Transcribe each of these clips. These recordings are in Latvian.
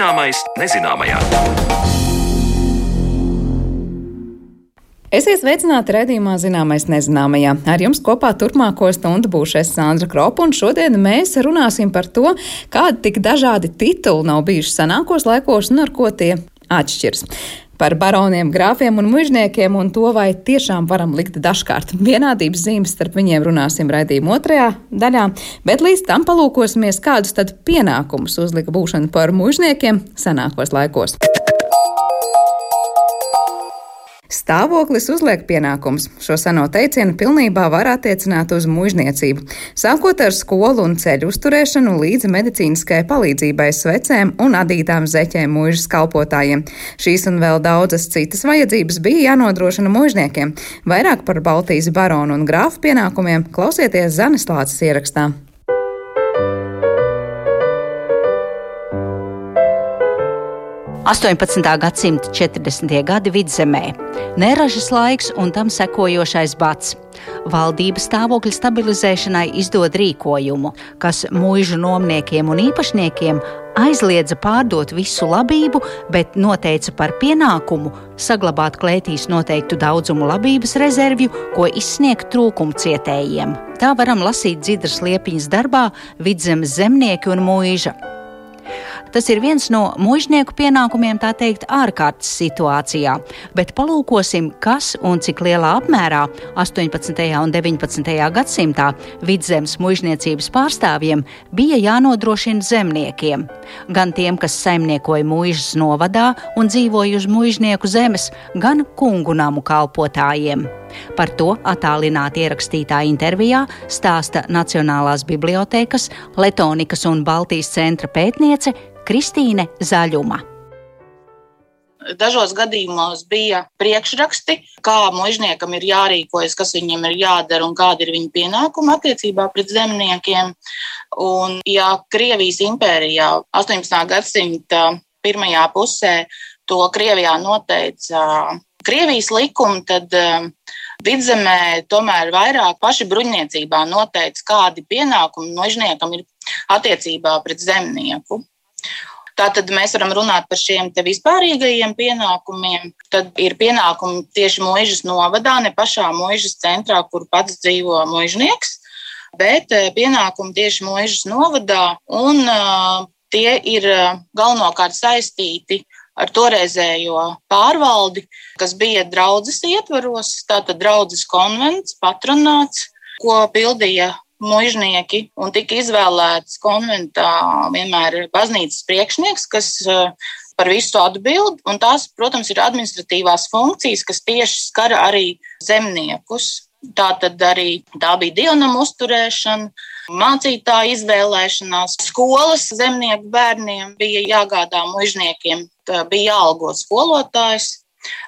Zināmais nezināmajā. Esiet sveicināti redzējumā zināmais nezināmajā. Ar jums kopā turpmāko stundu būšu es Sandra Kropa, un šodien mēs runāsim par to, kādi tik dažādi tituli nav bijuši senākos laikos un ar ko tie atšķirs par baroniem, grāfiem un mužniekiem, un to, vai tiešām varam likt dažkārt vienādības zīmes starp viņiem runāsim raidījuma otrajā daļā, bet līdz tam palūkosimies, kādus tad pienākumus uzlika būšana par mužniekiem senākos laikos. Stāvoklis uzliek pienākums. Šo seno teicienu pilnībā var attiecināt uz mužniecību, sākot ar skolu un ceļu uzturēšanu līdz medicīniskai palīdzībai svecēm un adītām zeķēm mužas kalpotājiem. Šīs un vēl daudzas citas vajadzības bija jānodrošina mužniekiem. Vairāk par Baltijas baronu un grāfu pienākumiem klausieties Zanes Lācis ierakstā. 18. gadsimta 40. gadi vidzemē, neražas laiks un tam sekojošais bats. Valdības stāvokļa stabilizēšanai izdod rīkojumu, kas mūžu nomniekiem un īpašniekiem aizliedza pārdot visu labību, bet noteica par pienākumu saglabāt klētīs noteiktu daudzumu labības rezervju, ko izsniegt trūkumu cietējiem. Tā varam lasīt Dzidras liepiņas darbā Vidzemes zemnieki un mūža. Tas ir viens no mužnieku pienākumiem, tā teikt, ārkārtas situācijā, bet palūkosim, kas un cik lielā apmērā 18. un 19. gadsimtā vidzemes mužniecības pārstāvjiem bija jānodrošina zemniekiem. Gan tiem, kas saimniekoja mūžas novadā un dzīvoja uz mužnieku zemes, gan kungu namu kalpotājiem. Par to attālināti ierakstītā intervijā stāsta Nacionālās bibliotēkas, Letonikas un Baltijas centra pētniece Kristīne Zaļuma. Dažos gadījumos bija priekšraksti, kā mužniekam ir jārīkojas, kas viņam ir jādara un kāda ir viņa pienākuma attiecībā pret zemniekiem. Un, ja Krievijas impērijā 18. gadsimta pirmajā pusē to Krievijā noteica Krievijas likumi, tad vidzemē tomēr vairāk paši bruņniecībā noteica, kādi pienākumi mužniekam ir attiecībā pret zemnieku. Tātad mēs varam runāt par šiem vispārīgajiem pienākumiem. Tad ir pienākumi tieši mūžas novadā, ne pašā mūžas centrā, kur pats dzīvo mūžnieks, bet eh, pienākumi tieši mūžas novadā, un uh, tie ir eh, galvenokārt saistīti ar toreizējo pārvaldi, kas bija draudzes ietvaros, tātad draudzes konvents, patronāts, ko pildīja mužnieki un tika izvēlēts konventā vienmēr baznīcas priekšnieks, kas eh, par visu atbild. Un tās, protams, ir administratīvās funkcijas, kas tieši skara arī zemniekus. Tā tad arī tā bija dievnam uzturēšana, mācītāja izvēlēšanās, skolas zemnieku bērniem bija jāgādā mužniekiem, bija jāalgo skolotājs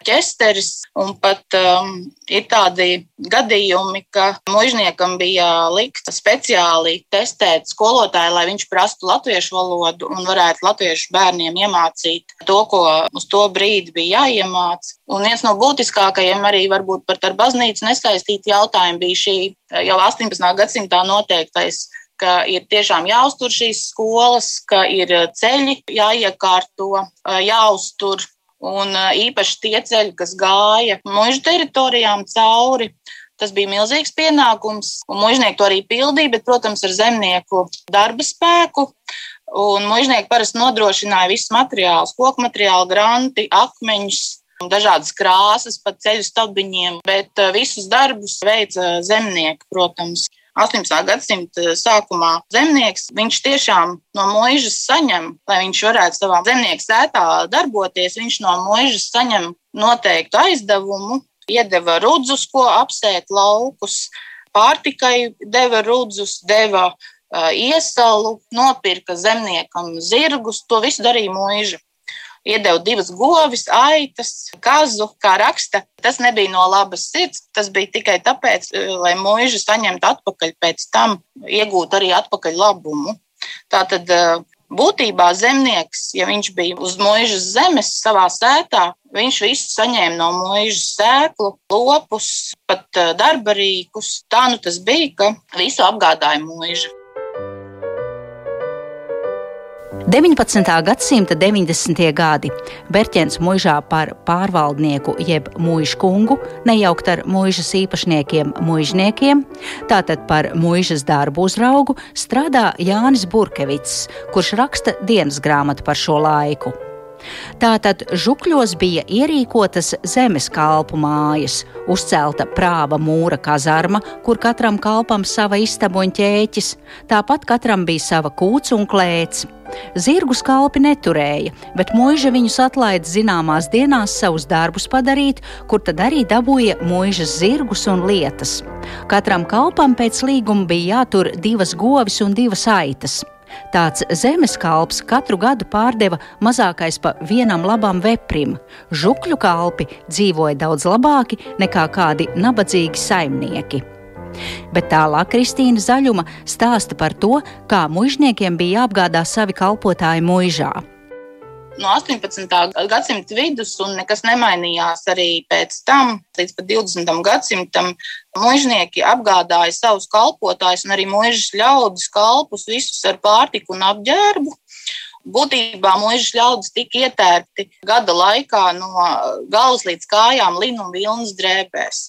ķesteris. Un pat um, ir tādi gadījumi, ka mužniekam bija likta speciāli testēt skolotāju, lai viņš prastu latviešu valodu un varētu latviešu bērniem iemācīt to, ko uz to brīdi bija jāiemāc. Un viens no būtiskākajiem arī varbūt par ar baznīcu nesaistīti jautājumi bija šī jau 18. gadsimtā noteiktais ka ir tiešām jāuztur šīs skolas, ka ir ceļi jāiekārto, jāuztur Un īpaši tie ceļi, kas gāja mužu teritorijām cauri, tas bija milzīgs pienākums. Un mužnieki to arī pildīja, bet, protams, ar zemnieku darba spēku. Un mužnieki parasti nodrošināja visus materiālus, koku materiālu, granti, akmeņus, dažādas krāsas, pat ceļu stabiņiem, bet visus darbus veica zemnieki, protams. 18. gadsimta sākumā zemnieks, viņš tiešām no mūžas saņem, lai viņš varētu savā zemnieka sētā darboties, viņš no mūžas saņem noteiktu aizdevumu, iedeva rudzus, ko apsēt laukus, pārtikai deva rudzus, deva iesalu, nopirka zemniekam zirgus, to visu darīja mūža iedeva divas govis, aitas, kazu, kā raksta. Tas nebija no labas sirds, tas bija tikai tāpēc, eh, lai mūža saņemtu atpakaļ pēc tam, iegūt arī atpakaļ labumu. Tātad eh, būtībā zemnieks, ja viņš bija uz mūžas zemes savā sētā, viņš visu saņēma no mūžas sēklu, lopus, pat eh, darbarīkus. Tā nu tas bija, ka visu apgādāja mūža. 19. gadsimta 90. gadi Berķens mužā par pārvaldnieku jeb mūža kungu, nejaukt ar mūžas īpašniekiem, mūžniekiem, tātad par mūžas darbu uzraugu strādā Jānis Burkevits, kurš raksta dienas grāmatu par šo laiku. Tātad žukļos bija ierīkotas zemes kalpu mājas, uzcelta prāva mūra kazarma, kur katram kalpam sava istaba un ķēķis, tāpat katram bija sava kūts un klēts. Zirgus kalpi neturēja, bet mūža viņus atlaida zināmās dienās savus darbus padarīt, kur tad arī dabūja mūžas zirgus un lietas. Katram kalpam pēc līguma bija jātur divas govis un divas aitas. Tāds zemes kalps katru gadu pārdeva mazākais pa vienam labam veprim. Žukļu kalpi dzīvoja daudz labāki nekā kādi nabadzīgi saimnieki. Bet tālāk Kristīna Zaļuma stāsta par to, kā mužniekiem bija jāapgādā savi kalpotāji mužā no 18. gadsimta vidus, un nekas nemainījās arī pēc tam, līdz pat 20. gadsimtam. Mūžnieki apgādāja savus kalpotājus, un arī mūžas ļaudis kalpus visus ar pārtiku un apģērbu. Būtībā mūžas ļaudis tika ietērpti gada laikā no galvas līdz kājām linu un vilnas drēbēs.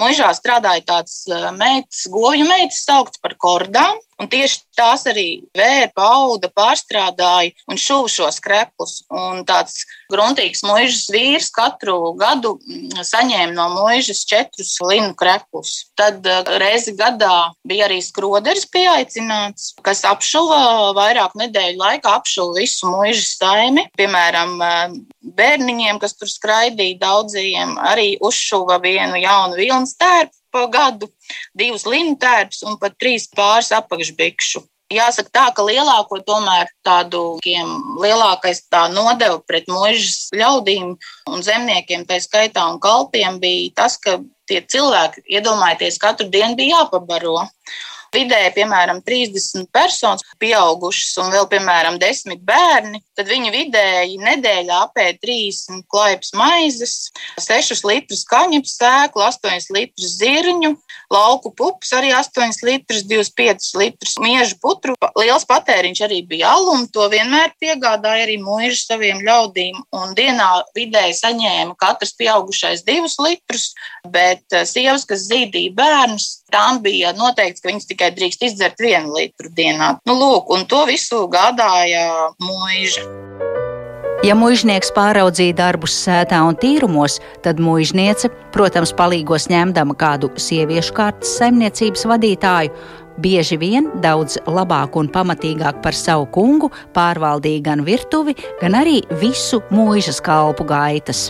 Mūžā strādāja tāds meitas, govju meitas, saukts par kordām. Un tieši tās arī vērpa, auda, pārstrādāja un šuva šos kreplus. Un tāds gruntīgs mūžas vīrs katru gadu mm, saņēma no mūžas četrus linu kreplus. Tad eh, reizi gadā bija arī skroderis pieaicināts, kas apšuva vairāk nedēļu laikā, apšuva visu mūžas saimi. Piemēram, eh, bērniņiem, kas tur skraidīja daudziem, arī uzšuva vienu jaunu vilnas tērpu pa gadu, divus lintērpus un pat trīs pāris apakšbikšu. Jāsaka tā, ka lielāko tomēr tādu lielākais tā nodeva pret mūžas ļaudīm un zemniekiem, tā skaitā un kalpiem, bija tas, ka tie cilvēki, iedomājieties, katru dienu bija jāpabaro vidēji, piemēram, 30 personas pieaugušas un vēl, piemēram, 10 bērni, tad viņi vidēji nedēļā apēd 30 klaipas maizes, 6 litrus kaņepes sēklu, 8 litrus zirņu, lauku pupas arī 8 litrus, 25 litrus miežu putru. Liels patēriņš arī bija alum, to vienmēr piegādāja arī mūži saviem ļaudīm, un dienā vidēji saņēma katrs pieaugušais 2 litrus, bet eh, sievas, kas zīdīja bērnus, tām bija noteikts, ka viņas tikai drīkst izdzert vienu litru dienā. Nu, lūk, un to visu gādāja mūža. Ja muiznieks pāraudzīja darbus sētā un tīrumos, tad muizniece, protams, palīgos ņemdama kādu sieviešu kārtas saimniecības vadītāju, bieži vien daudz labāk un pamatīgāk par savu kungu pārvaldīja gan virtuvi, gan arī visu mūžas kalpu gaitas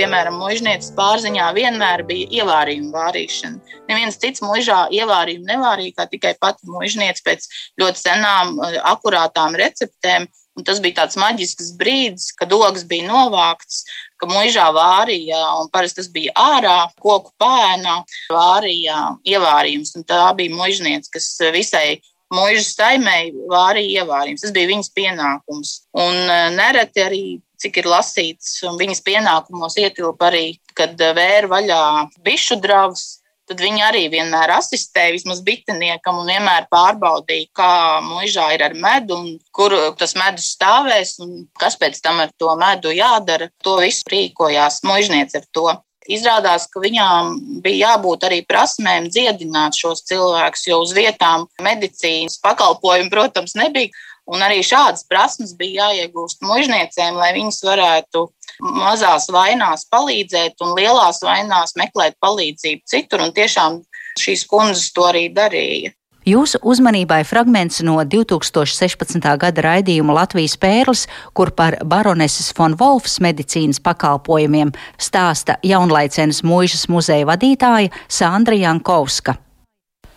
piemēram, mužnieces pārziņā vienmēr bija ievārījuma vārīšana. Neviens cits mužā ievārījumu nevārīja, kā tikai pati mužniece pēc ļoti senām, eh, akurātām receptēm. Un tas bija tāds maģisks brīdis, kad ogas bija novākts, ka mūžā vārīja, un parasti tas bija ārā, koku pēnā, vārīja ievārījums. Un tā bija mužniece, kas visai mūža saimēji vārīja ievārījums. Tas bija viņas pienākums. Un eh, nereti arī cik ir lasīts, un viņas pienākumos ietilpa arī, kad eh, vēra vaļā bišu dravus. Tad viņi arī vienmēr asistēja vismaz bitiniekam un vienmēr pārbaudīja, kā mūžā ir ar medu un kur tas medus stāvēs un kas pēc tam ar to medu jādara. To visu rīkojās mūžniece ar to. Izrādās, ka viņām bija jābūt arī prasmēm dziedināt šos cilvēkus, jo uz vietām medicīnas pakalpojumu, protams, nebija. Un arī šādas prasmes bija jāiegūst mužniecēm, lai viņas varētu mazās vainās palīdzēt un lielās vainās meklēt palīdzību citur. Un tiešām šīs kundzes to arī darīja. Jūsu uzmanībai fragments no 2016. gada raidījuma Latvijas pērlis, kur par baroneses von Wolfs medicīnas pakalpojumiem stāsta jaunlaicenes mūžas muzeja vadītāja Sandra Jankovska.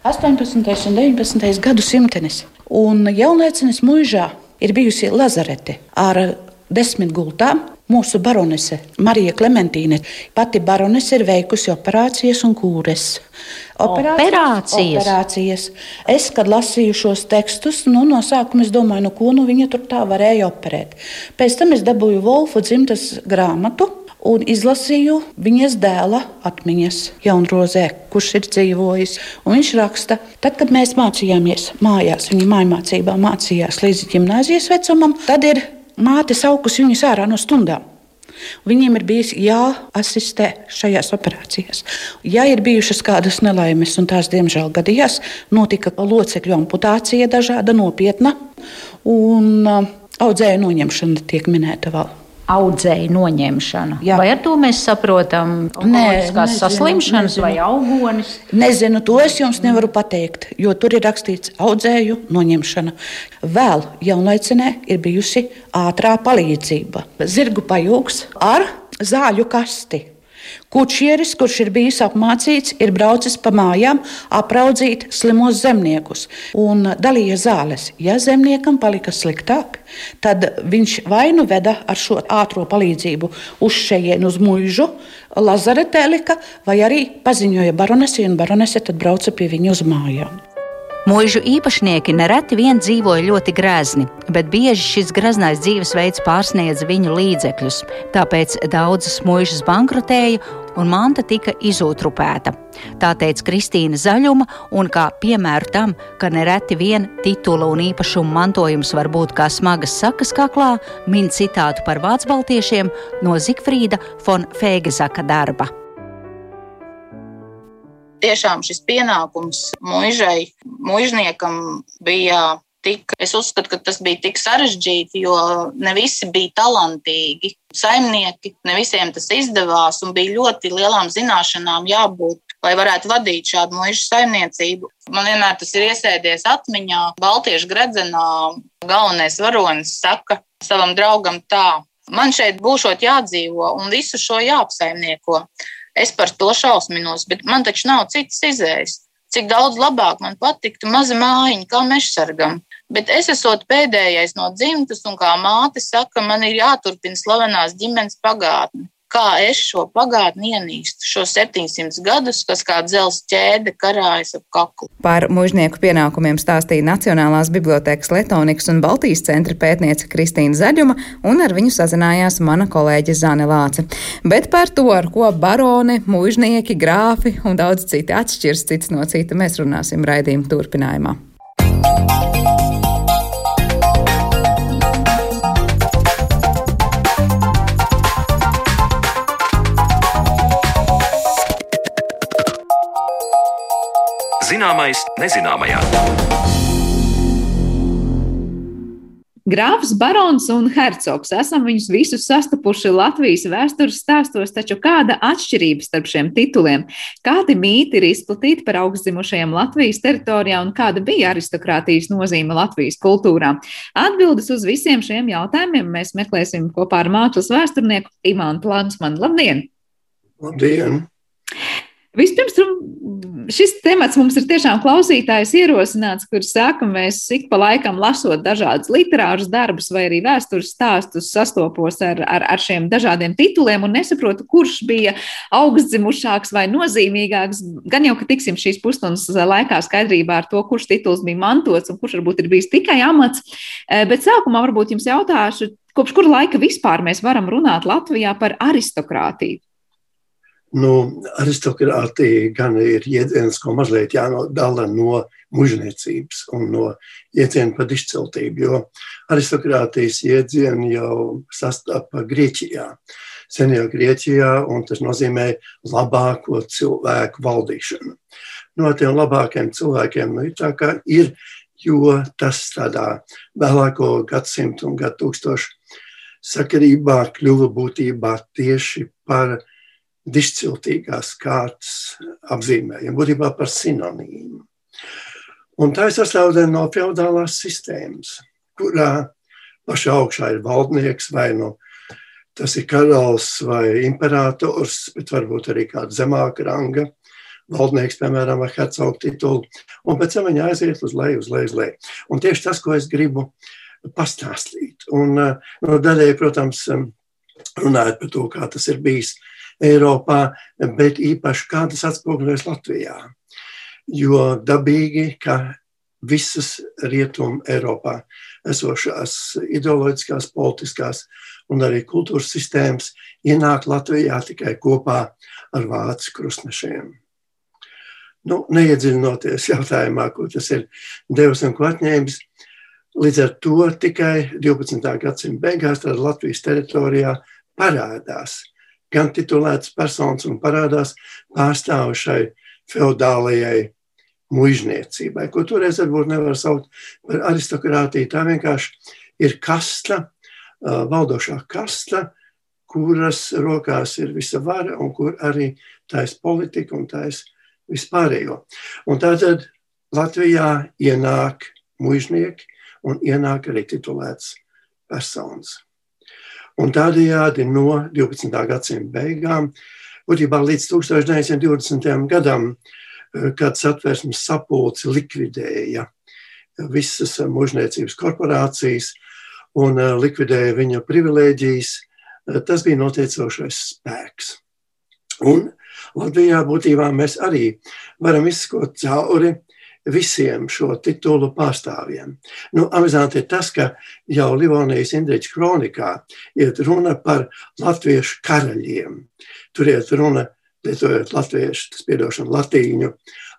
18. un 19. gadu simtenis Un jaunlēcenes mūžā ir bijusi lazarete ar desmit gultām. Mūsu baronese Marija Klementīne pati baronese ir veikusi operācijas un kūres. Operācijas. operācijas. Es, kad lasīju šos tekstus, nu, no sākuma es domāju, nu, ko nu viņa tur tā varēja operēt. Pēc tam es dabūju Wolfu dzimtas grāmatu. Un izlasīju viņas dēla atmiņas, Jaunrozē, kurš ir dzīvojis. Un viņš raksta, tad, kad mēs mācījāmies mājās, viņa mājmācībā mācījās līdz gimnāzijas vecumam, tad ir māte saukusi viņus ārā no stundām. Viņiem ir bijis jāasistē šajās operācijās. Ja ir bijušas kādas nelaimes, un tās diemžēl gadījās, notika locekļu amputācija, dažāda nopietna, un uh, audzēju noņemšana tiek minēta vēl audzēju noņemšanu. Jā. Vai ar to mēs saprotam onkoloģiskās saslimšanas nezinu. vai augonis? Nezinu, to es jums nevaru pateikt, jo tur ir rakstīts audzēju noņemšana. Vēl jaunlaicinē ir bijusi ātrā palīdzība. Zirgu pajūgs ar zāļu kasti. Kučieris, kurš ir bijis apmācīts, ir braucis pa mājām apraudzīt slimos zemniekus un dalīja zāles. Ja zemniekam palika sliktāk, tad viņš vai nu veda ar šo ātrā palīdzību uz šejienu, uz mūžu, Lazaretē lika, vai arī paziņoja baronesi, un baronese tad brauca pie viņa uz mājām. Mūžu īpašnieki nereti vien dzīvoja ļoti grezni, bet bieži šis greznais dzīvesveids pārsniedza viņu līdzekļus. Tāpēc daudzas mūžas bankrotēja un manta tika izūtrupēta. Tā teica Kristīna Zaļuma, un kā piemēru tam, ka nereti vien titula un īpašuma mantojums var būt kā smagas sakas kaklā, min citātu par vācu baltiešiem no Zikfrīda von Fēgezaka darba tiešām šis pienākums muižai, muižniekam bija tik, es uzskatu, ka tas bija tik sarežģīti, jo ne visi bija talantīgi saimnieki, ne visiem tas izdevās un bija ļoti lielām zināšanām jābūt. Lai varētu vadīt šādu mūža saimniecību. Man vienmēr tas ir iesēdies atmiņā. Baltiešu gredzenā galvenais varonis saka savam draugam tā: Man šeit būšot jādzīvo un visu šo jāapsaimnieko. Es par to šausminos, bet man taču nav citas izējas. Cik daudz labāk man patiktu maza mājiņa, kā mežsargam. Bet es esmu pēdējais no dzimtas, un kā māte saka, man ir jāturpina slavenās ģimenes pagātne kā es šo pagātni ienīstu, šo 700 gadus, kas kā dzelzceļa ķēde karājas ap kaklu. Par mužnieku pienākumiem stāstīja Nacionālās bibliotēkas Letonikas un Baltijas centra pētniece Kristīna Zaļuma, un ar viņu sazinājās mana kolēģe Zane Lāce. Bet par to, ar ko baroni, mužnieki, grāfi un daudz citi atšķirs cits no cita, mēs runāsim raidījuma turpinājumā. Zināmais nezināmajā. Grāfs, barons un hercogs. Esam viņus visus sastapuši Latvijas vēstures stāstos, taču kāda atšķirība starp šiem tituliem? Kādi mīti ir izplatīti par augstzimušajiem Latvijas teritorijā un kāda bija aristokrātijas nozīme Latvijas kultūrā? Atbildes uz visiem šiem jautājumiem mēs meklēsim kopā ar mākslas vēsturnieku Imānu Plansmanu. Labdien! Labdien! Vispirms, šis temats mums ir tiešām klausītājs ierosināts, kurš saka, mēs ik pa laikam lasot dažādus literārus darbus vai arī vēstures stāstus, sastopos ar, ar, ar šiem dažādiem tituliem un nesaprotu, kurš bija augstzimušāks vai nozīmīgāks. Gan jau, ka tiksim šīs pusstundas laikā skaidrībā ar to, kurš tituls bija mantots un kurš varbūt ir bijis tikai amats. Eh, bet sākumā varbūt jums jautāšu, kopš kura laika vispār mēs varam runāt Latvijā par aristokrātiju? Nu, aristokrātija gan ir jēdziens, ko mazliet jānodala no mužniecības un no jēdziena par izceltību, jo aristokrātijas jēdzienu jau sastapa Grieķijā, senajā Grieķijā, un tas nozīmē labāko cilvēku valdīšanu. No tiem labākiem cilvēkiem nu, tā kā ir, jo tas tādā vēlāko gadsimtu un gadu tūkstošu sakarībā kļuva būtībā tieši par dišciltīgās kārtas apzīmējumu, būtībā par sinonīmu. Un tā ir sastāvdaļa no feudālās sistēmas, kurā pašā augšā ir valdnieks vai nu tas ir karalis vai imperators, bet varbūt arī kāda zemāka ranga valdnieks, piemēram, vai hercoga titulu, un pēc tam viņi aiziet uz leju, uz leju, uz leju. Un tieši tas, ko es gribu pastāstīt. Un, no daļai, protams, runājot par to, kā tas ir bijis Eiropā, bet īpaši kā tas atspoguļojas Latvijā. Jo dabīgi, ka visas rietumu Eiropā esošās ideoloģiskās, politiskās un arī kultūras sistēmas ienāk Latvijā tikai kopā ar vācu krustnešiem. Nu, neiedziļinoties jautājumā, ko tas ir devis un ko atņēmis, līdz ar to tikai 12. gadsimta beigās Latvijas teritorijā parādās gan titulētas personas un parādās pārstāvušai feudālajai mužniecībai, ko toreiz varbūt nevar saukt par aristokrātiju. Tā vienkārši ir kasta, valdošā kasta, kuras rokās ir visa vara un kur arī taisa politika un taisa vispārējo. Un tātad Latvijā ienāk mužnieki un ienāk arī titulēts personas. Un tādējādi no 12. gadsimta beigām, būtībā līdz 1920. gadam, eh, kad satversmes sapulce likvidēja visas mužniecības korporācijas un eh, likvidēja viņa privilēģijas, eh, tas bija noteicošais spēks. Un Latvijā būtībā mēs arī varam izskot cauri visiem šo titulu pārstāvjiem. Nu, amizanti ir tas, ka jau Livonijas Indriča kronikā iet runa par latviešu karaļiem. Tur iet runa, lietojot latviešu, tas piedošana latīņu,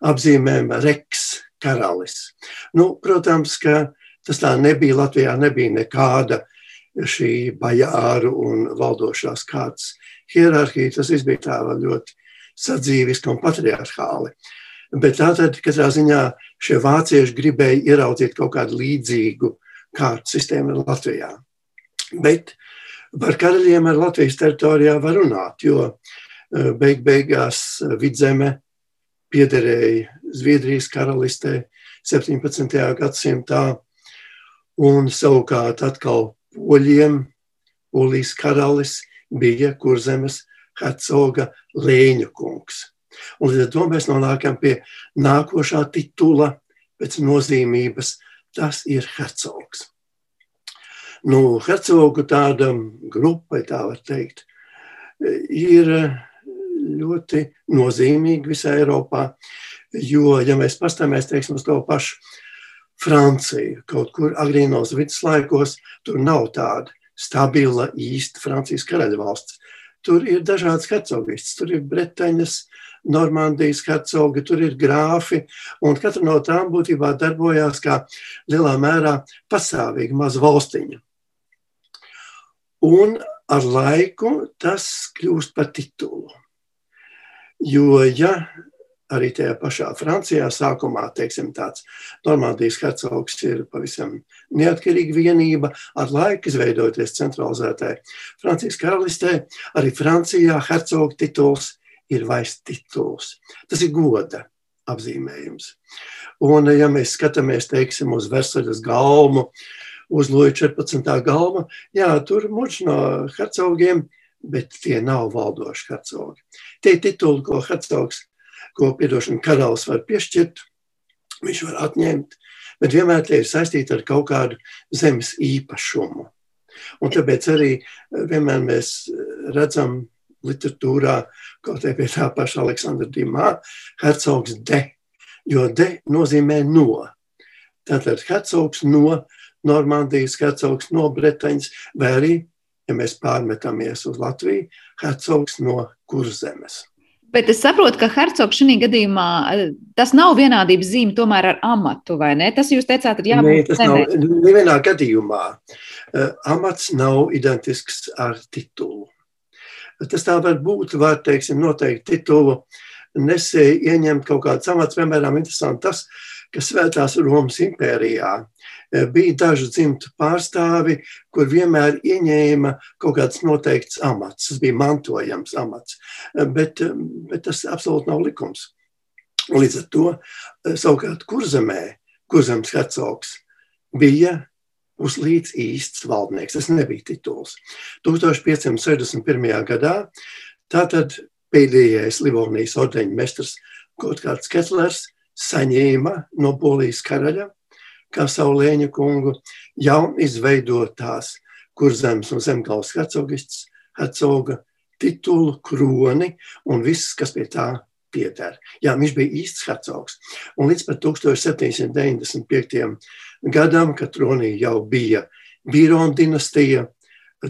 apzīmēm reks karalis. Nu, protams, ka tas tā nebija, Latvijā nebija nekāda šī bajāru un valdošās kārtas hierarhija, tas viss bija tā ļoti sadzīviski un patriarchāli. Bet tātad, katrā ziņā, šie vācieši gribēja ieraudzīt kaut kādu līdzīgu kārtu sistēmu Latvijā. Bet par karaļiem ar Latvijas teritorijā var runāt, jo e, beig beigās e, vidzeme piederēja Zviedrijas karalistē 17. gadsimtā, un savukārt atkal poļiem, polijas karalis bija kurzemes hercoga Lēņu kungs. Un līdz ar to mēs nonākam pie nākošā titula pēc nozīmības. Tas ir hercogs. Nu, hercogu tāda grupa, tā var teikt, ir ļoti nozīmīga visā Eiropā. Jo, ja mēs pastāmies teiksim, uz to pašu Franciju, kaut kur agrīnos viduslaikos, tur nav tāda stabila īsta Francijas karaļvalsts. Tur ir dažādas hercogistas, tur ir Bretaņas, Normandijas hercogi, tur ir grāfi, un katra no tām būtībā darbojās kā lielā mērā pastāvīga maza valstiņa. Un ar laiku tas kļūst par titulu. Jo, ja arī tajā pašā Francijā sākumā, teiksim, tāds Normandijas hercogs ir pavisam neatkarīga vienība, ar laiku izveidoties centralizētai Francijas karalistē, arī Francijā hercoga tituls ir vairs tituls. Tas ir goda apzīmējums. Un, ja mēs skatāmies teiksim, uz Versaļas galmu, uz Loja 14. galma, jā, tur muž no hercogiem, bet tie nav valdoši hercogi. Tie tituli, ko hercogs, ko piedošana karalis var piešķirt, viņš var atņemt, bet vienmēr tie ir saistīti ar kaut kādu zemes īpašumu. Un tāpēc arī vienmēr mēs redzam literatūrā, kaut arī pie tā paša Aleksandra Dimā, hercogs de, jo de nozīmē no. Tātad hercogs no Normandijas, hercogs no Bretaņas, vai arī, ja mēs pārmetamies uz Latviju, hercogs no Kurzemes. Bet es saprotu, ka hercogs šajā gadījumā tas nav vienādības zīme tomēr ar amatu, vai ne? Tas jūs teicāt, ir jābūt. Nē, tas zemē. nav. Nevienā gadījumā uh, amats nav identisks ar titulu. Tas tā var būt, var teiksim, noteikti titulu nesēji ieņemt kaut kādu amatu. Piemēram, interesanti tas, ka Svētās Romas impērijā bija daži dzimtu pārstāvi, kur vienmēr ieņēma kaut kāds noteikts amats. Tas bija mantojams amats, e, bet, e, bet tas absolūti nav likums. Līdz ar to savukārt kurzemē, kurzems hercogs bija Uslīds īsts valdnieks. Tas nebija tituls. 1561. gadā tātad pēdējais Livonijas ordeņa mestrs Gotkārds Ketlers saņēma no Polijas karaļa, kā savu lēņu kungu, jaun izveidotās kurzems un zemgals hercogists, hercoga titulu, kroni un viss, kas pie tā pieder. Jā, viņš bija īsts hercogs. Un līdz pat 1795 gadam, kad tronī jau bija Bīrona dinastija,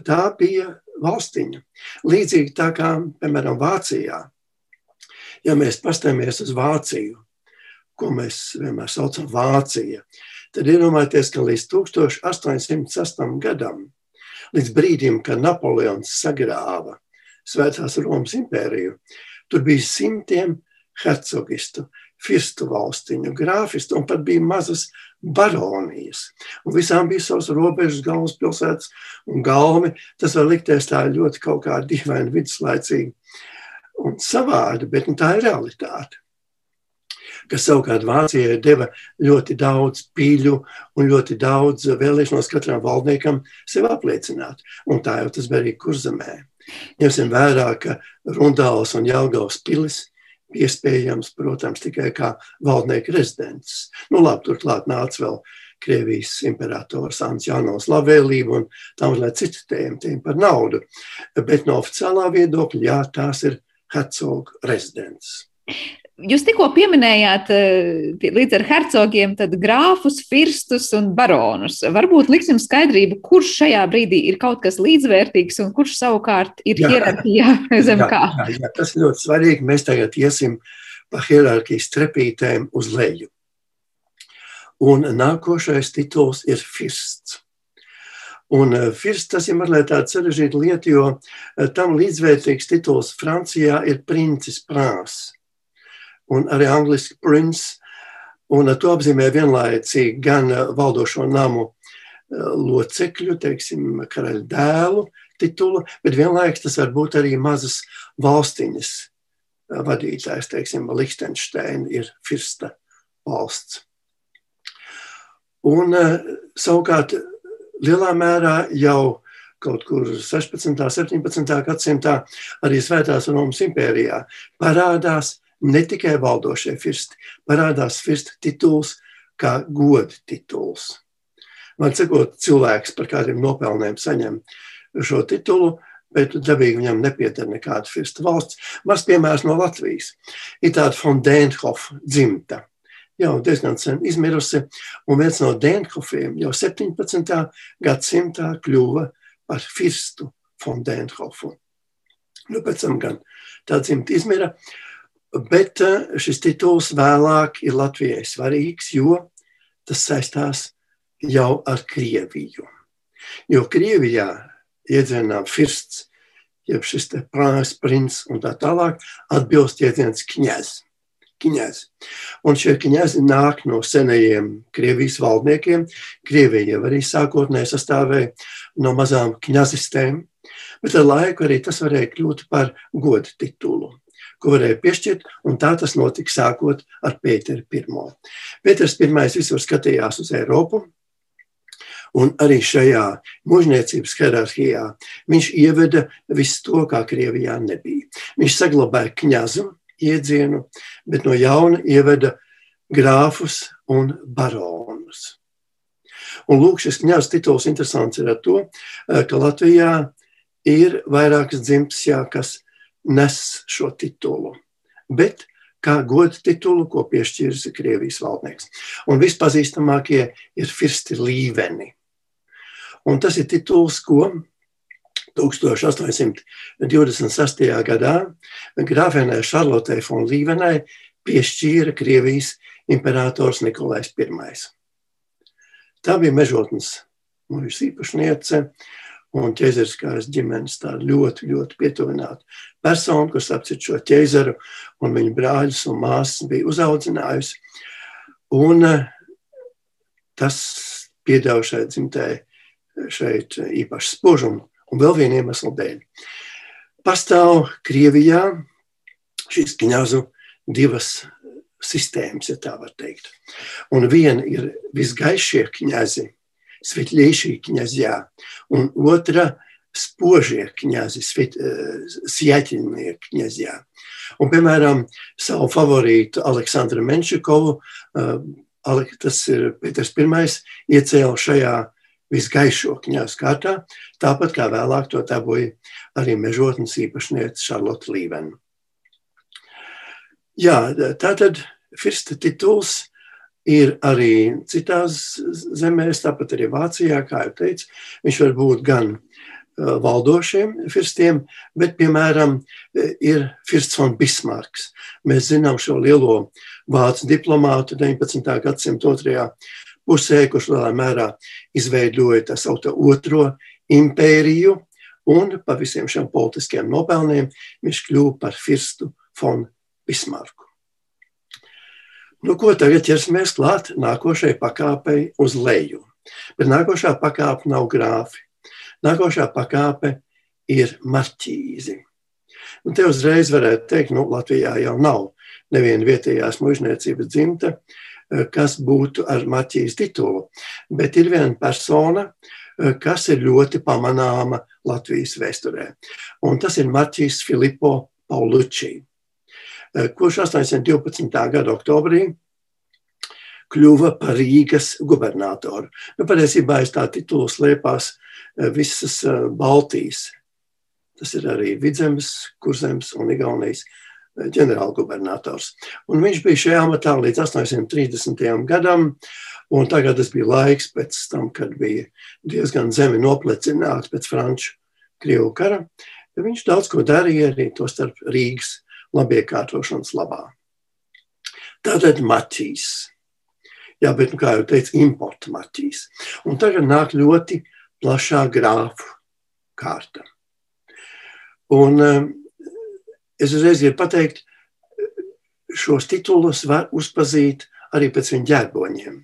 tā bija valstiņa. Līdzīgi tā kā, piemēram, Vācijā. Ja mēs pastāmies uz Vāciju, ko mēs vienmēr saucam Vācija, tad iedomājieties, ka līdz 1808. gadam, līdz brīdim, kad Napoleons sagrāva Svētās Romas impēriju, tur bija simtiem hercogistu, firstu valstiņu, grāfistu un pat bija mazas baronijas. Un visām bija savas robežas, galvaspilsētas un galmi. Tas var likties tā ļoti kaut kā dīvaini, viduslaicīgi un savādi, bet nu, tā ir realitāte. Kas savukārt Vācijai deva ļoti daudz pīļu un ļoti daudz vēlēšanos katram valdniekam sevi apliecināt. Un tā jau tas bija arī kurzemē. Ņemsim vērā, ka Rundāls un Jelgavas pilis iespējams, protams, tikai kā valdnieka rezidents. Nu, labi, turklāt nāca vēl Krievijas imperators Ants Jānos labvēlību un tam vēl citi tēma, tēma par naudu. Bet no oficiālā viedokļa, jā, tās ir hercogu rezidents. Jūs tikko pieminējāt eh, līdz ar hercogiem grāfus, firstus un baronus. Varbūt liksim skaidrību, kurš šajā brīdī ir kaut kas līdzvērtīgs un kurš savukārt ir hierarhijā zem jā, kā. Jā, jā, tas ir ļoti svarīgi. Mēs tagad iesim pa hierarhijas trepītēm uz leju. Un nākošais tituls ir firsts. Un eh, firsts tas ir mazliet tāds sarežģīta lieta, jo eh, tam līdzvērtīgs tituls Francijā ir princis prāns un arī angliski prince. Un to apzīmē vienlaicīgi gan eh, valdošo namu eh, locekļu, teiksim, karaļa dēlu titulu, bet vienlaikus tas var būt arī mazas valstiņas eh, vadītājs, teiksim, Liechtensteina ir firsta valsts. Un savukārt lielā mērā jau kaut kur 16. un 17. gadsimtā arī Svētās Romas impērijā parādās ne tikai valdošie firsti, parādās firsta tituls kā goda tituls. Man sakot, cilvēks par kādiem nopelniem saņem šo titulu, bet dabīgi viņam nepieder nekāda firsta valsts. Maz piemērs no Latvijas. Ir tāda Fondēnhofa dzimta, jau diezgan sen izmirusi, un viens no Dēnhofiem jau 17. gadsimtā kļuva par firstu Fondēnhofu. Nu, pēc tam gan tā dzimta izmira, Bet eh, šis tituls vēlāk ir Latvijai svarīgs, jo tas saistās jau ar Krieviju. Jo Krievijā iedzienām firsts, jeb šis te prāns, princis un tā tālāk, atbilst iedziens kņaz. Kņaz. Un šie kņazi nāk no senajiem Krievijas valdniekiem. Krievija jau arī sākotnēji sastāvēja no mazām kņazistēm, bet ar laiku arī tas varēja kļūt par godu titulu ko varēja piešķirt, un tā tas notika sākot ar Pēteru I. Pēters I visur skatījās uz Eiropu, un arī šajā mūžniecības hierarhijā viņš ieveda visu to, kā Krievijā nebija. Viņš saglabāja kņazu iedzienu, bet no jauna ieveda grāfus un baronus. Un lūk, šis kņazs tituls interesants ir ar to, ka Latvijā ir vairākas dzimtas, jā, kas nes šo titulu. Bet kā godu titulu, ko piešķīrusi Krievijas valdnieks. Un vispazīstamākie ir Firsti Līveni. Un tas ir tituls, ko 1826. gadā grāfenē Šarlotei von Līvenai piešķīra Krievijas imperators Nikolais I. Tā bija mežotnes mūžas īpašniece, un ķēzeriskās ģimenes tā ļoti, ļoti pietuvināta persona, kas apcīt šo ķēzeru un viņa brāļus un māsas bija uzaudzinājusi. Un eh, tas piedāva šai dzimtē šeit īpaši spožumu un vēl vienu iemeslu dēļ. Pastāv Krievijā šīs kņazu divas sistēmas, ja tā var teikt. Un viena ir visgaišie kņazi, Svetļiešī kņazjā, un otra spožie kņazi, Sjaķinie kņazjā. Un, piemēram, savu favorītu Aleksandru Menšikovu, tas ir Pēters I, iecēla šajā visgaišo kņazu kārtā, tāpat kā vēlāk to dabūja arī mežotnes īpašniece Šarlota Līvena. Jā, tātad Firsta tituls ir arī citās zemēs, tāpat arī Vācijā, kā jau teicu, viņš var būt gan valdošiem firstiem, bet, piemēram, ir firsts von Bismarks. Mēs zinām šo lielo vācu diplomātu 19. gadsimta otrajā pusē, kurš lielā mērā izveidoja tā saucamo otro impēriju, un pa visiem šiem politiskiem nopelniem viņš kļuva par firstu von Bismarku. Nu, ko tagad ķersimies klāt nākošajai pakāpei uz leju? Bet nākošā pakāpe nav grāfi. Nākošā pakāpe ir marķīzi. Un te uzreiz varētu teikt, ka nu, Latvijā jau nav neviena vietējās mužniecības dzimta, eh, kas būtu ar marķīzi titulu. Bet ir viena persona, eh, kas ir ļoti pamanāma Latvijas vēsturē. Un tas ir Marķis Filipo Paulucci, eh, kurš 812. gada oktobrī kļuva par Rīgas gubernatoru. Nu, patiesībā aiz tā titula slēpās visas Baltijas. Tas ir arī Vidzemes, Kurzemes un Igaunijas ģenerālgubernators. Un viņš bija šajā amatā līdz 830. gadam, un tagad tas bija laiks pēc tam, kad bija diezgan zemi noplecināts pēc Franču Krievu kara. Viņš daudz ko darīja arī to starp Rīgas labiekārtošanas labā. Tātad maķīs. Jā, bet, nu, kā jau teicu, importa maķīs. Un tagad nāk ļoti plašā grāfu kārta. Un um, es uzreiz gribu pateikt, šos titulus var uzpazīt arī pēc viņa ģērboņiem.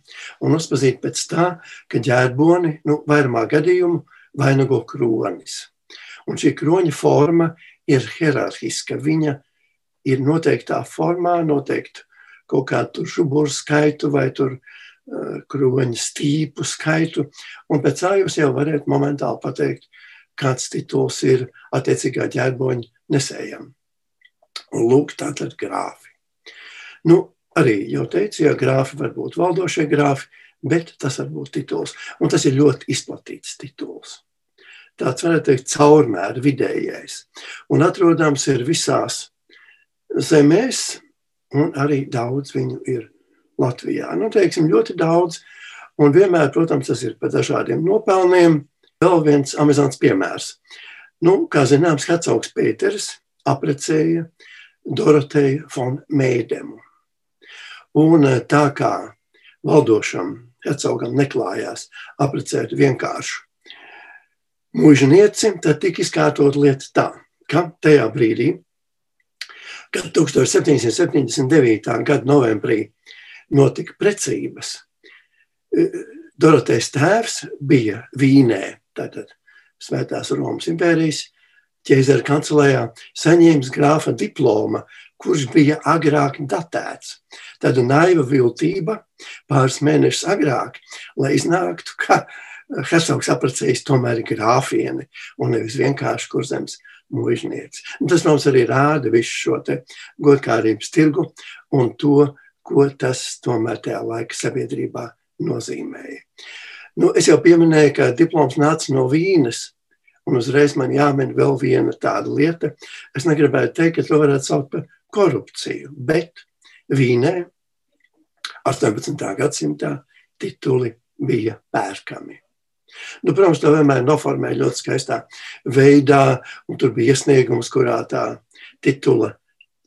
Un uzpazīt pēc tā, ka ģērboni nu, vairumā gadījumu vainago kronis. Un šī kroņa forma ir hierarhiska. Viņa ir noteiktā formā, noteikti kaut kādu šuburu skaitu vai tur uh, kroņa stīpu skaitu. Un pēc tā jūs jau varat momentāli pateikt, kāds tituls ir attiecīgā ģērboņa nesējam. Un lūk, tātad grāfi. Nu, arī jau teicu, ja grāfi var būt valdošie grāfi, bet tas var būt tituls. Un tas ir ļoti izplatīts tituls. Tāds varētu teikt, caurmēr vidējais. Un atrodams ir visās zemēs, un arī daudz viņu ir Latvijā. Nu, teiksim, ļoti daudz. Un vienmēr, protams, tas ir par dažādiem nopelniem. Vēl viens amizants piemērs. Nu, kā zināms, Hercogs Pēters aprecēja Doroteju von Meidemu. Un eh, tā kā valdošam hercogam neklājās aprecēt vienkāršu mūžnieci, tad tika izkārtot lieta tā, ka tajā brīdī, kad 1779. gada novembrī notika precības, eh, Dorotejs tēvs bija Vīnē, tātad Svētās Romas impērijas ķēzara kancelējā saņēmis grāfa diploma, kurš bija agrāk datēts. Tāda naiva viltība pāris mēnešus agrāk, lai iznāktu, ka Hercogs apprecējis tomēr grāfieni un nevis vienkārši kurzems mužnieci. Tas mums arī rāda visu šo godkārības tirgu un to, ko tas tomēr tajā laika sabiedrībā nozīmēja. Nu, es jau pieminēju, ka diploms nāca no Vīnes, Un uzreiz man jāmin vēl viena tāda lieta. Es negribētu teikt, ka to varētu saukt par korupciju, bet Vīnē 18. gadsimtā tituli bija pērkami. Nu, protams, to vienmēr noformēja ļoti skaistā veidā, un tur bija iesniegums, kurā tā titula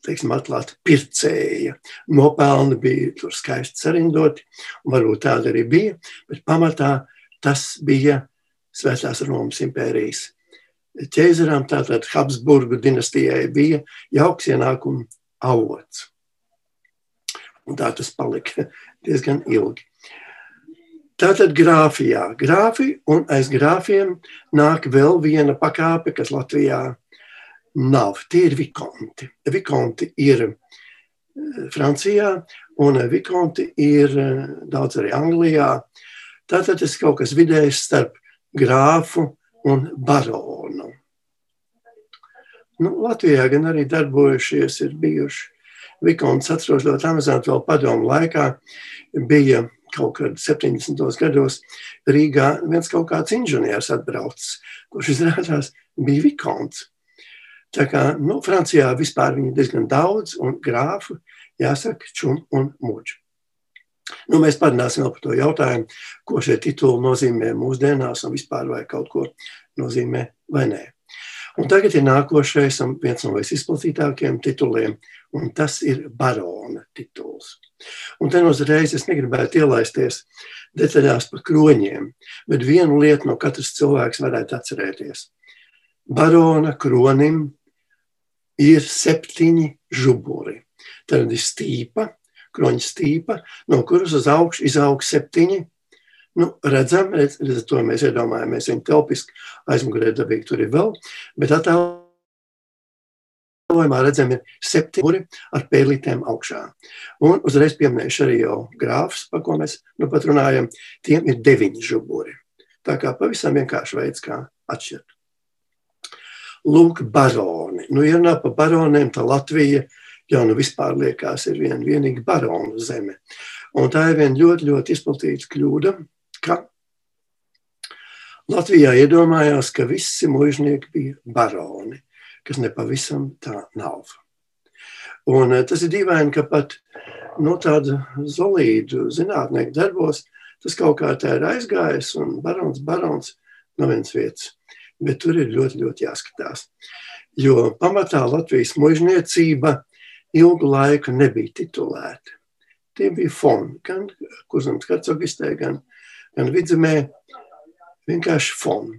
teiksim, atklāta pircēja. Nopelni bija tur skaisti sarindoti, un varbūt tāda arī bija, bet pamatā tas bija Svētās Romas impērijas ķēzarām, tātad Habsburgu dinastijai, bija jauks ienākuma avots. Un tā tas palika diezgan ilgi. Tātad grāfijā, grāfi un aiz grāfiem nāk vēl viena pakāpe, kas Latvijā nav. Tie ir vikonti. Vikonti ir eh, Francijā un vikonti ir eh, daudz arī Anglijā. Tātad tas kaut kas vidējs starp grāfu un baronu. Nu, Latvijā gan arī darbojušies, ir bijuši Vikonts, atceros ļoti amizanti vēl padomu laikā, bija kaut kad 70. gados Rīgā viens kaut kāds inženieris atbraucis, kurš izrādās bija Vikonts. Tā kā, nu, Francijā vispār viņi diezgan daudz, un grāfu jāsaka čum un muģi. Nu, mēs parunāsim par to jautājumu, ko šie tituli nozīmē mūsdienās un vispār vai kaut ko nozīmē vai nē. Un tagad ir nākošais un viens no visizplatītākajiem tituliem, un tas ir barona tituls. Un te uzreiz es negribētu ielaisties detaļās par kroņiem, bet vienu lietu no katras cilvēks varētu atcerēties. Barona kronim ir septiņi žuburi. Tad ir stīpa, kroņa stīpa, no kuras uz augšu izaug septiņi. Nu, redzam, redz, redz, to mēs iedomājamies. Viņa telpiski aizmugurē dabīgi tur ir vēl, bet attēlojumā redzam ir septiņi ar pēlītēm augšā. Un uzreiz pieminējuši arī jau grāfs, par ko mēs nu pat runājam, tiem ir deviņi žuburi. Tā kā pavisam vienkārši veids, kā atšķirt. Lūk, baroni. Nu, ja runā par baroniem, tad Latvija jau nu vispār liekas, ir viena vienīga baronu zeme. Un tā ir viena ļoti, ļoti izplatīta kļūda, ka Latvijā iedomājās, ka visi mužnieki bija baroni, kas nepavisam tā nav. Un eh, tas ir dīvaini, ka pat no nu, tāda zolīdu zinātnieku darbos tas kaut kā tā ir aizgājis un barons, barons no vienas vietas. Bet tur ir ļoti, ļoti jāskatās. Jo pamatā Latvijas mužniecība ilgu laiku nebija titulēti. Tie bija foni, gan Kurzemes hercogistē, gan, gan vidzemē, vienkārši foni.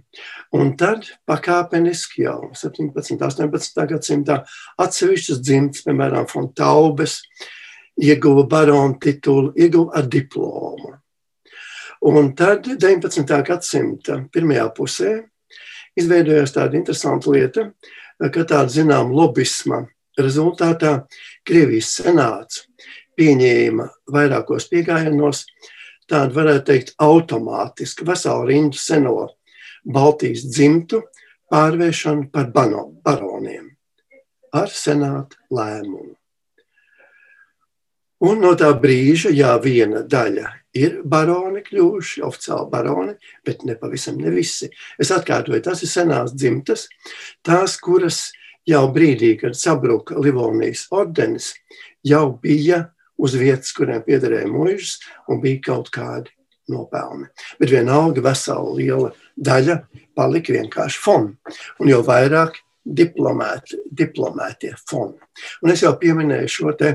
Un tad pakāpeniski jau 17. un 18. gadsimtā atsevišķas dzimtas, piemēram, Fontaubes, ieguva baronu titulu, ieguva ar diplomu. Un tad 19. gadsimta pirmajā pusē izveidojās tāda interesanta lieta, ka tāda zinām lobisma rezultātā Krievijas senāts pieņēma vairākos piegājienos tādu, varētu teikt, automātisku veselu rindu seno Baltijas dzimtu pārvēršanu par bano, baroniem ar senāta lēmumu. Un no tā brīža, jā, viena daļa ir baroni kļuvuši, oficiāli baroni, bet ne pavisam ne visi. Es atkārtoju, tas ir senās dzimtas, tās, kuras jau brīdī, kad sabruka Livonijas ordenis, jau bija uz vietas, kuriem piederēja mūžs, un bija kaut kādi nopelni. Bet vienalga vesela liela daļa palika vienkārši foni, un jau vairāk diplomēti, diplomētie foni. Un es jau pieminēju šo te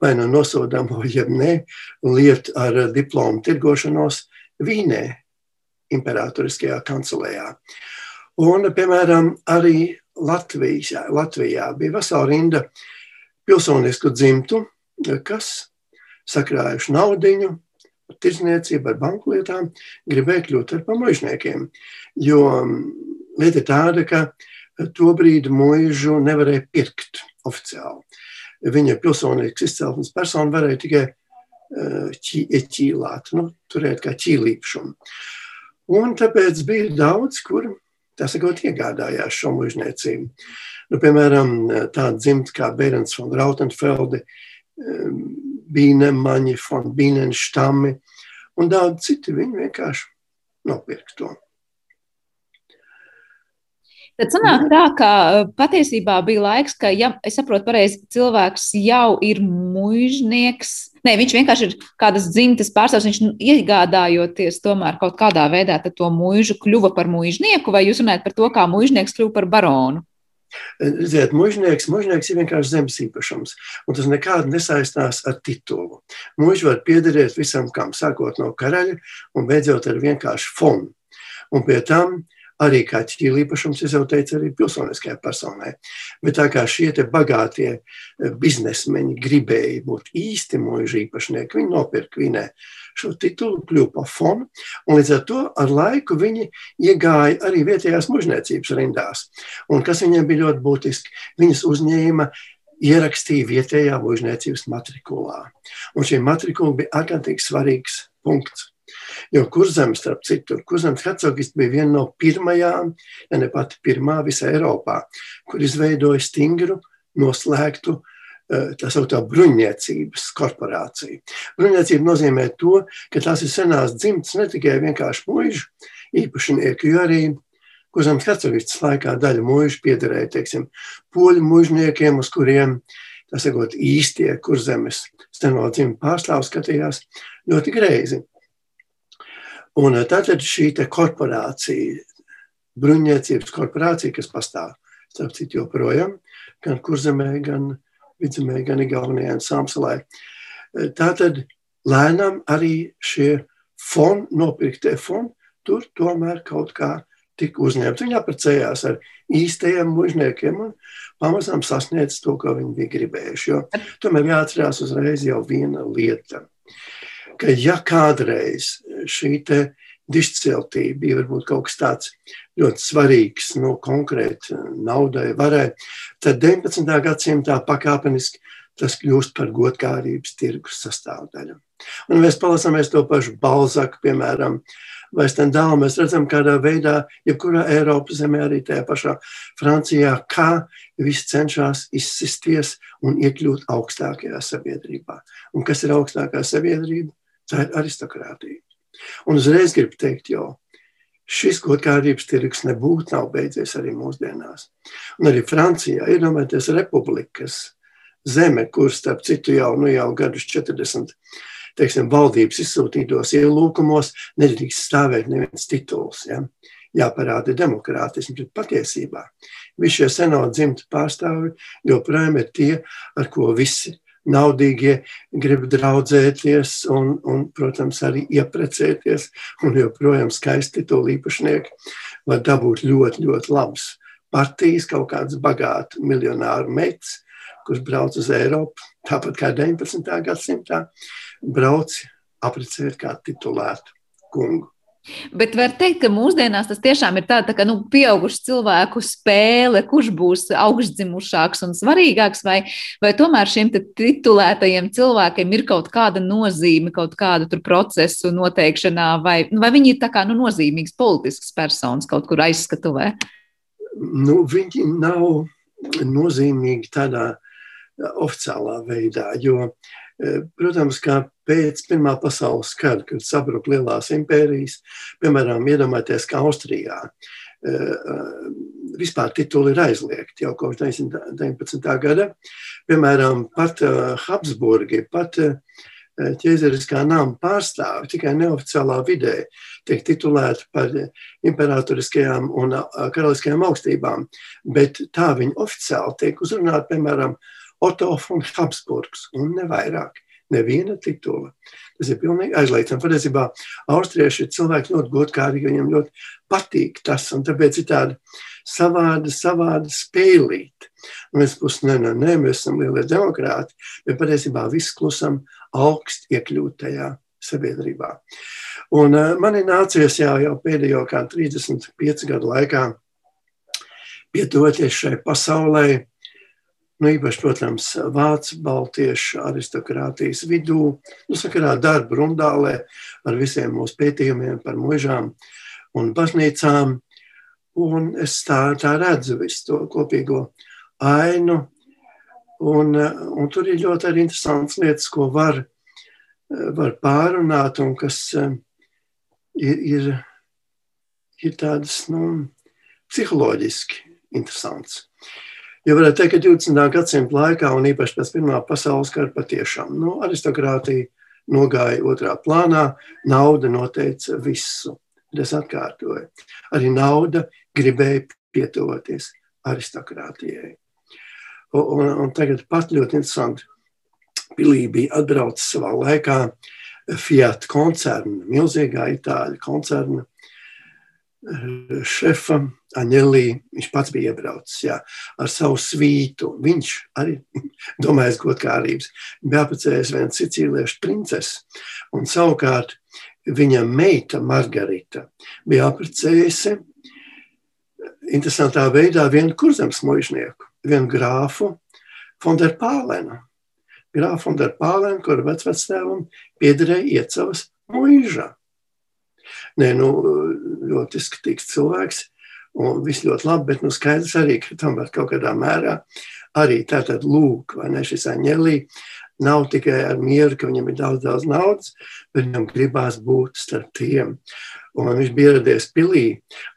vai nu nosodāmo, jeb ne, lietu ar diplomu tirgošanos Vīnē, imperatoriskajā kancelējā. Un, piemēram, arī Latvijā, Latvijā bija vesela rinda pilsonisku dzimtu, kas sakrājuši naudiņu, tirzniecību ar banku lietām, gribēja kļūt par pamužniekiem. Jo mm, lieta ir tāda, ka to brīdi mūžu nevarēja pirkt oficiāli. Viņa pilsonisks izcelsmes persona varēja tikai ķīlāt, nu, turēt kā ķīlīpšumu. Un tāpēc bija daudz, kur tā sakot, iegādājās šo mužniecību. Nu, piemēram, tāda dzimta kā Bērns von Rautenfelde, Bīnemaņi, von Bīnenštami un daudz citi. Viņi vienkārši nopirka to. Tad sanāk tā, ka uh, patiesībā bija laiks, ka, ja es saprotu pareizi, cilvēks jau ir mužnieks. Nē, viņš vienkārši ir kādas dzimtas pārstāvs, viņš iegādājoties tomēr kaut kādā veidā to mūžu kļuva par mužnieku, vai jūs runājat par to, kā mužnieks kļuva par baronu? Ziet, mužnieks, mužnieks ir vienkārši zemes īpašums, un tas nekādi nesaistās ar titulu. Mūžs var piederēt visam, kam sākot no karaļa un beidzot ar vienkārši fonu. Un pie tam uh, arī kā ķīla īpašums, es jau teicu, arī pilsoniskajai personai. Bet tā kā šie bagātie eh, biznesmeņi gribēja būt īsti mūža īpašnieki, viņi nopirka vinē šo titulu, kļuva par fonu, un līdz ar to ar laiku viņi iegāja arī vietējās mužniecības rindās. Un kas viņiem bija ļoti būtiski, viņas uzņēma ierakstīja vietējā mužniecības matrikulā. Un šī matrikula bija ārkārtīgi svarīgs punkts. Jo kurzems, starp citu, kurzems hercogists bija viena no pirmajām, ja ne pati pirmā visā Eiropā, kur izveidoja stingru, noslēgtu eh, tā sauktā bruņniecības korporācija. Bruņniecība nozīmē to, ka tās ir senās dzimtas ne tikai vienkārši muižu īpašnieki, jo arī Kurzems hercogists laikā daļa muižu piederēja, teiksim, poļu mužniekiem, uz kuriem, tā sakot, īstie kurzemes senodzīmu pārstāvs skatījās ļoti greizi. Un tātad šī korporācija, bruņniecības korporācija, kas pastāv, starp citu, joprojām, gan kurzemē, gan vidzemē, gan Igaunijā un Samsalē. Tātad lēnām arī šie foni, nopirktie foni, tur tomēr kaut kā tika uzņemti. Viņi apprecējās ar īstajiem mužniekiem un pamazām sasniedz to, ko viņi bija gribējuši. Jo tomēr jāatcerās uzreiz jau viena lieta, ka ja kādreiz šī te dišciltība bija varbūt kaut kas tāds ļoti svarīgs, no nu, konkrēti naudai, varai, tad 19. gadsimtā pakāpeniski tas kļūst par godkārības tirgus sastāvdaļu. Un mēs palasāmies to pašu Balzaku, piemēram, vai Stendālu, mēs redzam, kādā veidā, jebkurā Eiropas zemē, arī tajā pašā Francijā, kā viss cenšas izsisties un iekļūt augstākajā sabiedrībā. Un kas ir augstākā sabiedrība? Tā ir aristokrātija. Un uzreiz gribu teikt, jo šis godkārības tirgus nebūtu nav beidzies arī mūsdienās. Un arī Francijā, iedomājieties, republikas zeme, kur starp citu jau, nu, jau gadus 40 teiksim, valdības izsūtītos ielūkumos nedrīkst stāvēt neviens tituls. Ja? Jāparāda demokrātisms, bet patiesībā visi šie seno dzimtu pārstāvi joprojām ir tie, ar ko visi naudīgie grib draudzēties un, un, protams, arī ieprecēties. Un joprojām skaisti to īpašnieki var dabūt ļoti, ļoti labus partijas, kaut kāds bagāts miljonāru meitas, kurš brauc uz Eiropu, tāpat kā 19. gadsimtā, brauc apprecēt kā titulētu kungu. Bet var teikt, ka mūsdienās tas tiešām ir tāda tā kā, nu, pieaugušu cilvēku spēle, kurš būs augstdzimušāks un svarīgāks, vai, vai tomēr šiem titulētajiem cilvēkiem ir kaut kāda nozīme, kaut kāda procesu noteikšanā, vai, vai viņi ir tā kā nu, nozīmīgs politisks personis kaut kur aizskatuvē? Nu, viņi nav nozīmīgi tādā oficiālā veidā. Jo, e, protams, kā pēc Pirmā pasaules kara, kad sabruka lielās impērijas, piemēram, iedomājieties, ka Austrijā e, e, vispār tituli ir aizliegti jau kopš 19. gada. Piemēram, pat Habsburgi, pat ķēzeriskā nama pārstāvi tikai neoficiālā vidē tiek titulēti par imperatoriskajām un karaliskajām augstībām, bet tā viņi oficiāli tiek uzrunāti, piemēram, Otto von Habsburgs un ne vairāk. Neviena titula. Tas ir pilnīgi aizliegts. Patiesībā austrieši ir cilvēki ļoti godkārīgi, viņiem ļoti patīk tas, un tāpēc ir tāda savāda, savāda spēlīt. Un mēs puses, nē, nē, nē, mēs esam lielie demokrāti, bet patiesībā viss klusam augst iekļūt tajā sabiedrībā. Un uh, man ir nācies jau, jau pēdējo kā 35 gadu laikā pietuvoties šai pasaulē, Nu, īpaši, protams, vācu baltiešu aristokrātijas vidū, nu, sakarā darba rundālē ar visiem mūsu pētījumiem par mužām un baznīcām. Un es tā, tā redzu visu to kopīgo ainu. Un, un tur ir ļoti arī interesants lietas, ko var, var pārunāt un kas eh, ir, ir, ir tādas nu, psiholoģiski interesants. Jo varētu teikt, ka 20. gadsimta laikā, un īpaši pēc Pirmā pasaules kara, patiešām nu, aristokrātija nogāja otrā plānā, nauda noteica visu. Es atkārtoju, arī nauda gribēja pietuvoties aristokrātijai. Un, un, un tagad pat ļoti interesanti. Pilī bija atbraucis savā laikā Fiat koncerna, milzīgā itāļu koncerna šefa Aņelī, viņš pats bija iebraucis jā, ar savu svītu. Viņš arī domājas godkārības, bija apprecējis vienu sicīliešu princesi. Un savukārt viņa meita Margarita bija apprecējusi interesantā veidā vienu kurzemes mužnieku, vienu grāfu Fonderpālenu. Grāfu Fonderpālenu, kur vecvectēvam piederēja iecavas muiža. Nē, nu, ļoti skatīgs cilvēks, un viss ļoti labi, bet nu, skaidrs arī, ka tomēr kaut kādā mērā arī tātad lūk, vai ne šis aņelī nav tikai ar mieru, ka viņam ir daudz, daudz naudas, bet viņam gribās būt starp tiem. Un viņš bija ieradies pilī,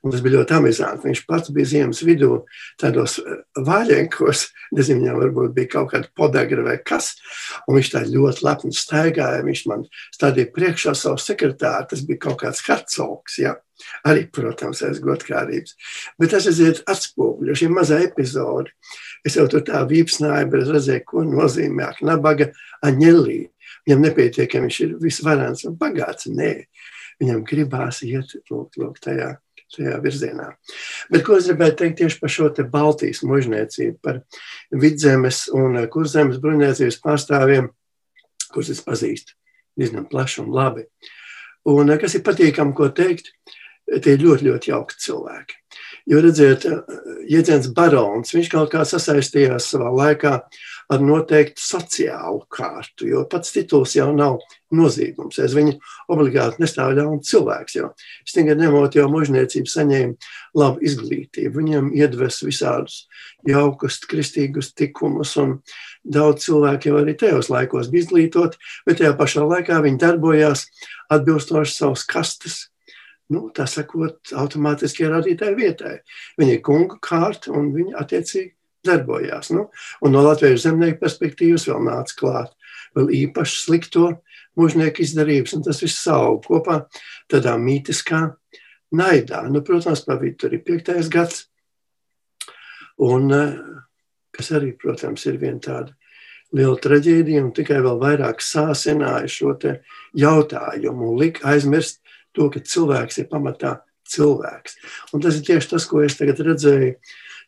un tas bija ļoti amizanti. Viņš pats bija ziemas vidū, tādos eh, vaļenkos, nezinu, viņam varbūt bija kaut kāda podagra vai kas, un viņš tā ļoti lepni staigāja. Viņš man stādīja priekšā savu sekretāru, tas bija kaut kāds hercogs, ja? Arī, protams, aiz godkārības. Bet tas aiziet atspoguļo šī mazā epizode. Es jau tur tā vīpsnāju, bet redzēju, ko nozīmē nabaga aņelī. Viņam nepietiek, ka viņš ir visvarants un bagāts. Nē, viņam gribās iet lūk, lūk, tajā, tajā virzienā. Bet ko es gribēju teikt tieši par šo Baltijas mužniecību, par vidzemes un kurzemes bruņniecības pārstāvjiem, kurus es pazīstu diezgan plaši un labi. Un kas ir patīkami, ko teikt, tie ir ļoti, ļoti jauki cilvēki. Jo, redziet, Jēdzens Barons, viņš kaut kā sasaistījās savā laikā ar noteiktu sociālu kārtu, jo pats tituls jau nav nozīmums. Es viņu obligāti nestāvu ļaunu cilvēks, jo tikai nemot jau mužniecību saņēmu labu izglītību. Viņam iedves visādus jaukus, kristīgus tikumus, un daudz cilvēku jau arī tajos laikos bija izglītoti, bet tajā pašā laikā viņi darbojās atbilstoši savas kastes nu, tā sakot, automātiski radītāji vietai. Viņa ir kungu kārta un viņa attiecīgi darbojās. Nu, un no Latvijas zemnieku perspektīvas vēl nāca klāt vēl īpaši slikto mužnieku izdarības, un tas viss aug kopā tādā mītiskā naidā. Nu, protams, pa vidu tur ir piektais gads, un eh, kas arī, protams, ir viena tāda liela traģēdija, un tikai vēl vairāk sāsināja šo jautājumu un lika aizmirst to, ka cilvēks ir pamatā cilvēks. Un tas ir tieši tas, ko es tagad redzēju,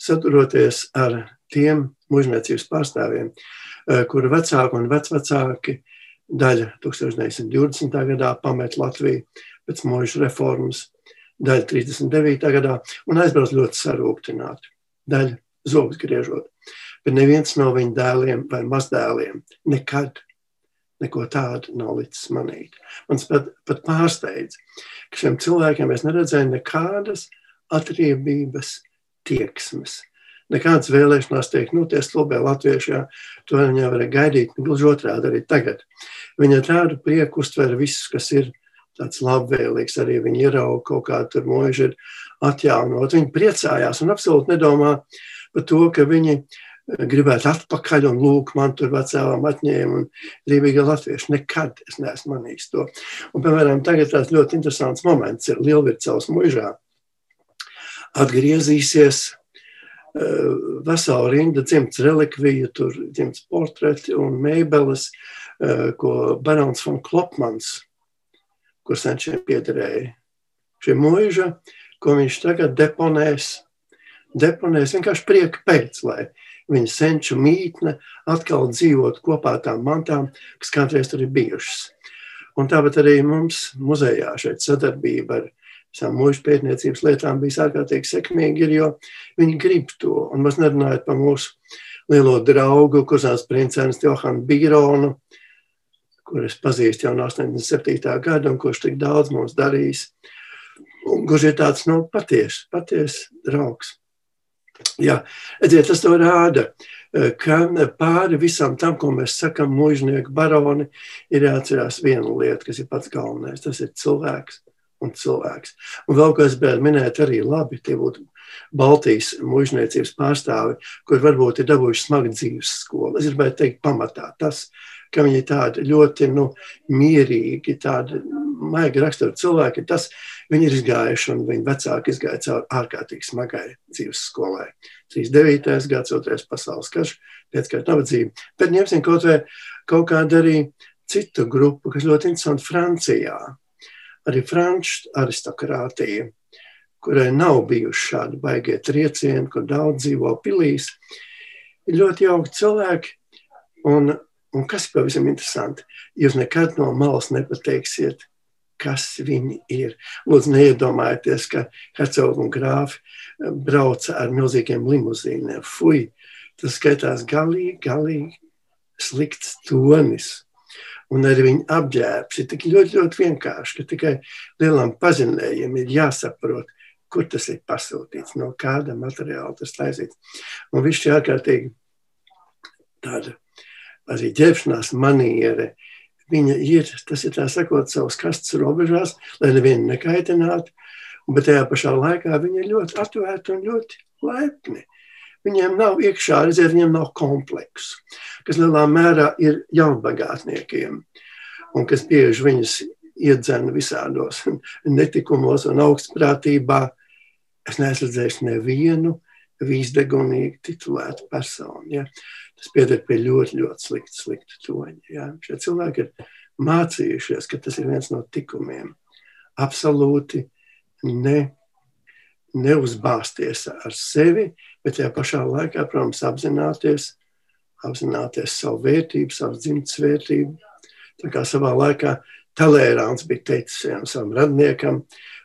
saduroties ar tiem mužniecības pārstāvjiem, eh, kuru vecāki un vecvecāki daļa 1920. gadā pamet Latviju pēc mūža reformas, daļa 39. gadā un aizbrauc ļoti sarūktināti, daļa zogus griežot. Bet neviens no viņu dēliem vai mazdēliem nekad Neko tādu nav licis manīt. Man pat, pat pārsteidz, ka šiem cilvēkiem es neredzēju nekādas atriebības tieksmes. Nekādas vēlēšanās teikt, nu, tie slobē latvieši, jā, to viņi varēja gaidīt, gluži otrādi arī tagad. Viņa tādu prieku uztver visus, kas ir tāds labvēlīgs, arī viņi ierauga kaut kā tur mūži ir atjaunot. Viņi priecājās un absolūti nedomā par to, ka viņi gribētu atpakaļ, un lūk, man tur vecākām atņēma, un brīvīgi latvieši. Nekad es neesmu manījis to. Un, piemēram, tagad tāds ļoti interesants moments ir Lielvircavas mužā. Atgriezīsies uh, vesela rinda dzimts relikviju, tur dzimts portreti un mēbeles, uh, ko Barons von Klopmans, kur senčiem piederēja. Šie muža, ko viņš tagad deponēs, deponēs vienkārši prieka pēc, lai viņa senču mītne atkal dzīvot kopā ar tām mantām, kas kādreiz tur ir bijušas. Un tāpat arī mums muzejā šeit sadarbība ar visām mūža pētniecības lietām bija ārkārtīgi sekmīga, jo viņi grib to. Un mēs nerunājot par mūsu lielo draugu, kursās princenes Johanu Bīronu, kur es pazīstu jau no 87. gada un kurš tik daudz mums darījis. Un kurš ir tāds nu, patiesi paties draugs. Jā, edziet, tas rāda, eh, ka pāri visam tam, ko mēs sakam, mūžnieku baroni, ir jāatcerās viena lieta, kas ir pats galvenais. Tas ir cilvēks un cilvēks. Un vēl, ko es gribēju minēt, arī labi, tie būtu Baltijas mūžniecības pārstāvi, kur varbūt ir dabūjuši smagu dzīves skolu. Es gribēju teikt, pamatā tas, ka viņi tādi ļoti nu, mierīgi, tādi maigi rakstura cilvēki. Tas, Viņi ir izgājuši, un viņa vecāki izgāja cauri ārkārtīgi smagai dzīves skolai. 39. gads, otrais pasaules karš, pēckārt nabadzība. Bet ņemsim kaut, vai, kaut kādu arī citu grupu, kas ļoti interesanti Francijā. Arī franču aristokrātija, kurai nav bijuši šādi baigie triecieni, kur daudz dzīvo pilīs, ir ļoti jauki cilvēki. Un, un kas ir pavisam interesanti, jūs nekad no malas nepateiksiet, kas viņi ir. Lūdzu, neiedomājieties, ka hercogi un grāfi eh, brauca ar milzīgiem limuzīniem. Fui, tas skaitās galīgi, galīgi slikts tonis. Un arī viņa apģērbs ir tik ļoti, ļoti vienkārši, ka tikai lielam pazinējiem ir jāsaprot, kur tas ir pasūtīts, no kāda materiāla tas taisīts. Un viss šī ārkārtīgi tāda arī ģērbšanās maniere, Viņa ir, tas ir tā sakot, savas kastes robežās, lai nevienu nekaitinātu, bet tajā pašā laikā viņa ir ļoti atvērta un ļoti laipni. Viņiem nav iekšā, redziet, viņiem nav kompleksu, kas lielā mērā ir jaunbagātniekiem un kas bieži viņus iedzena visādos netikumos un augstprātībā. Es neesmu redzējis nevienu vīzdegunīgi titulētu personu. Ja. Tas pieder pie ļoti, ļoti slikta, slikta toņa. Ja. Šie cilvēki ir mācījušies, ka tas ir viens no tikumiem. Absolūti ne, neuzbāzties ar sevi, bet tajā pašā laikā, protams, apzināties, apzināties savu vērtību, savu dzimtas vērtību. Tā kā savā laikā Talērāns bija teicis vienam savam radniekam,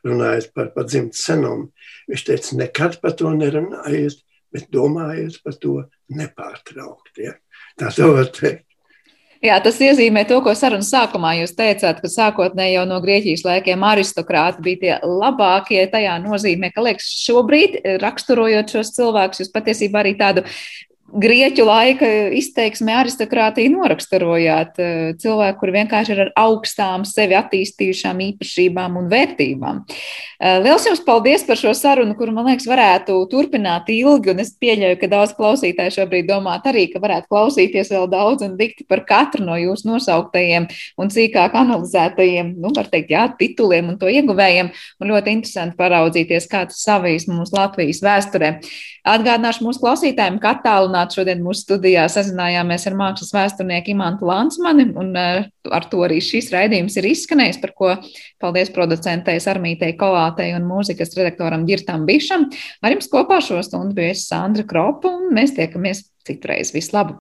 runājot par, par dzimtas senumu. Viņš teica, nekad par to nerunājiet, bet domājiet par to nepārtraukti. Ja? Tā to var teikt. Jā, tas iezīmē to, ko sarunas sākumā jūs teicāt, ka sākotnēji jau no Grieķijas laikiem aristokrāti bija tie labākie. Tajā nozīmē, ka liekas, šobrīd raksturojot šos cilvēkus, jūs patiesībā arī tādu grieķu laika izteiksmē aristokrātiju noraksturojāt. Eh, cilvēku, kur vienkārši ir ar augstām sevi attīstījušām īpašībām un vērtībām. Eh, liels jums paldies par šo sarunu, kuru, man liekas, varētu turpināt ilgi, un es pieļauju, ka daudz klausītāju šobrīd domāt arī, ka varētu klausīties vēl daudz un dikti par katru no jūsu nosauktajiem un cīkāk analizētajiem, nu, var teikt, jā, tituliem un to ieguvējiem, un ļoti interesanti paraudzīties, kā tas savīs mums Latvijas vēsturē. Atgādināšu mūsu klausītājiem, ka attālināt šodien mūsu studijā sazinājāmies ar mākslas vēsturnieku Imantu Lansmani, un eh, ar to arī šis raidījums ir izskanējis, par ko paldies producentei Sarmītei Kolātei un mūzikas redaktoram Girtam Bišam. Ar jums kopā šo stundu bija Sandra Kropa, un mēs tiekamies citreiz. Vislabāk!